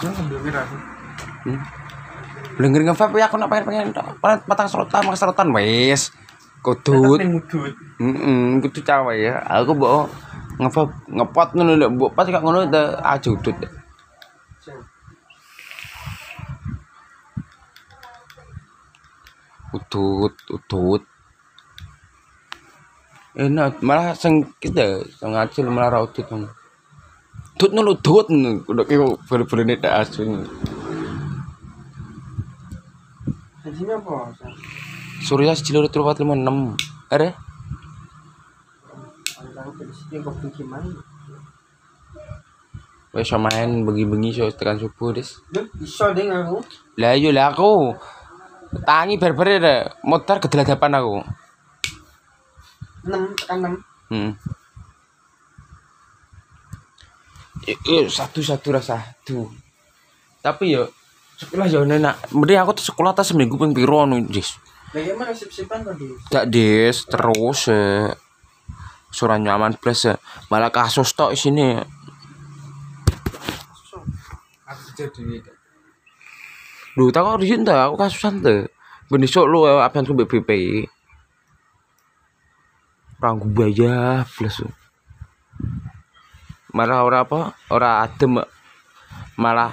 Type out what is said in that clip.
Hmm. Blengger nge-vape ya aku nak pengen pengen patang serotan mak serotan wis. Kudut. Heeh, kudu cawe ya. Aku mbok nge-vape ngepot ngono lho, mbok pas kok ngono ajudut. Udut, udut. Enak, malah sing kita sing ngacil malah ra udut. Udut ngono udut udah kayak bere-bere tak asun. Hajinya apa? Surya sejilur pat lima enam. Gimana? Wes main bengi-bengi iso tekan subuh, Des. Lu iso deh aku. Lah iya lah aku. Tangi ber-ber motor kedeladapan aku. 6 tekan 6. Hmm. Eh, satu-satu rasa satu. Tapi yo sekolah yo enak. Mending aku tuh sekolah tas seminggu ping piro anu, Des. Bagaimana sip-sipan tadi? Gak Des, terus eh surah nyaman plus eh. malah kasus tok sini. Aku jadi Lu tak kok disin ta, aku kasusan te. Ben esuk lu apa yang BP. Orang gubaya plus. Malah ora apa? Ora adem. Malah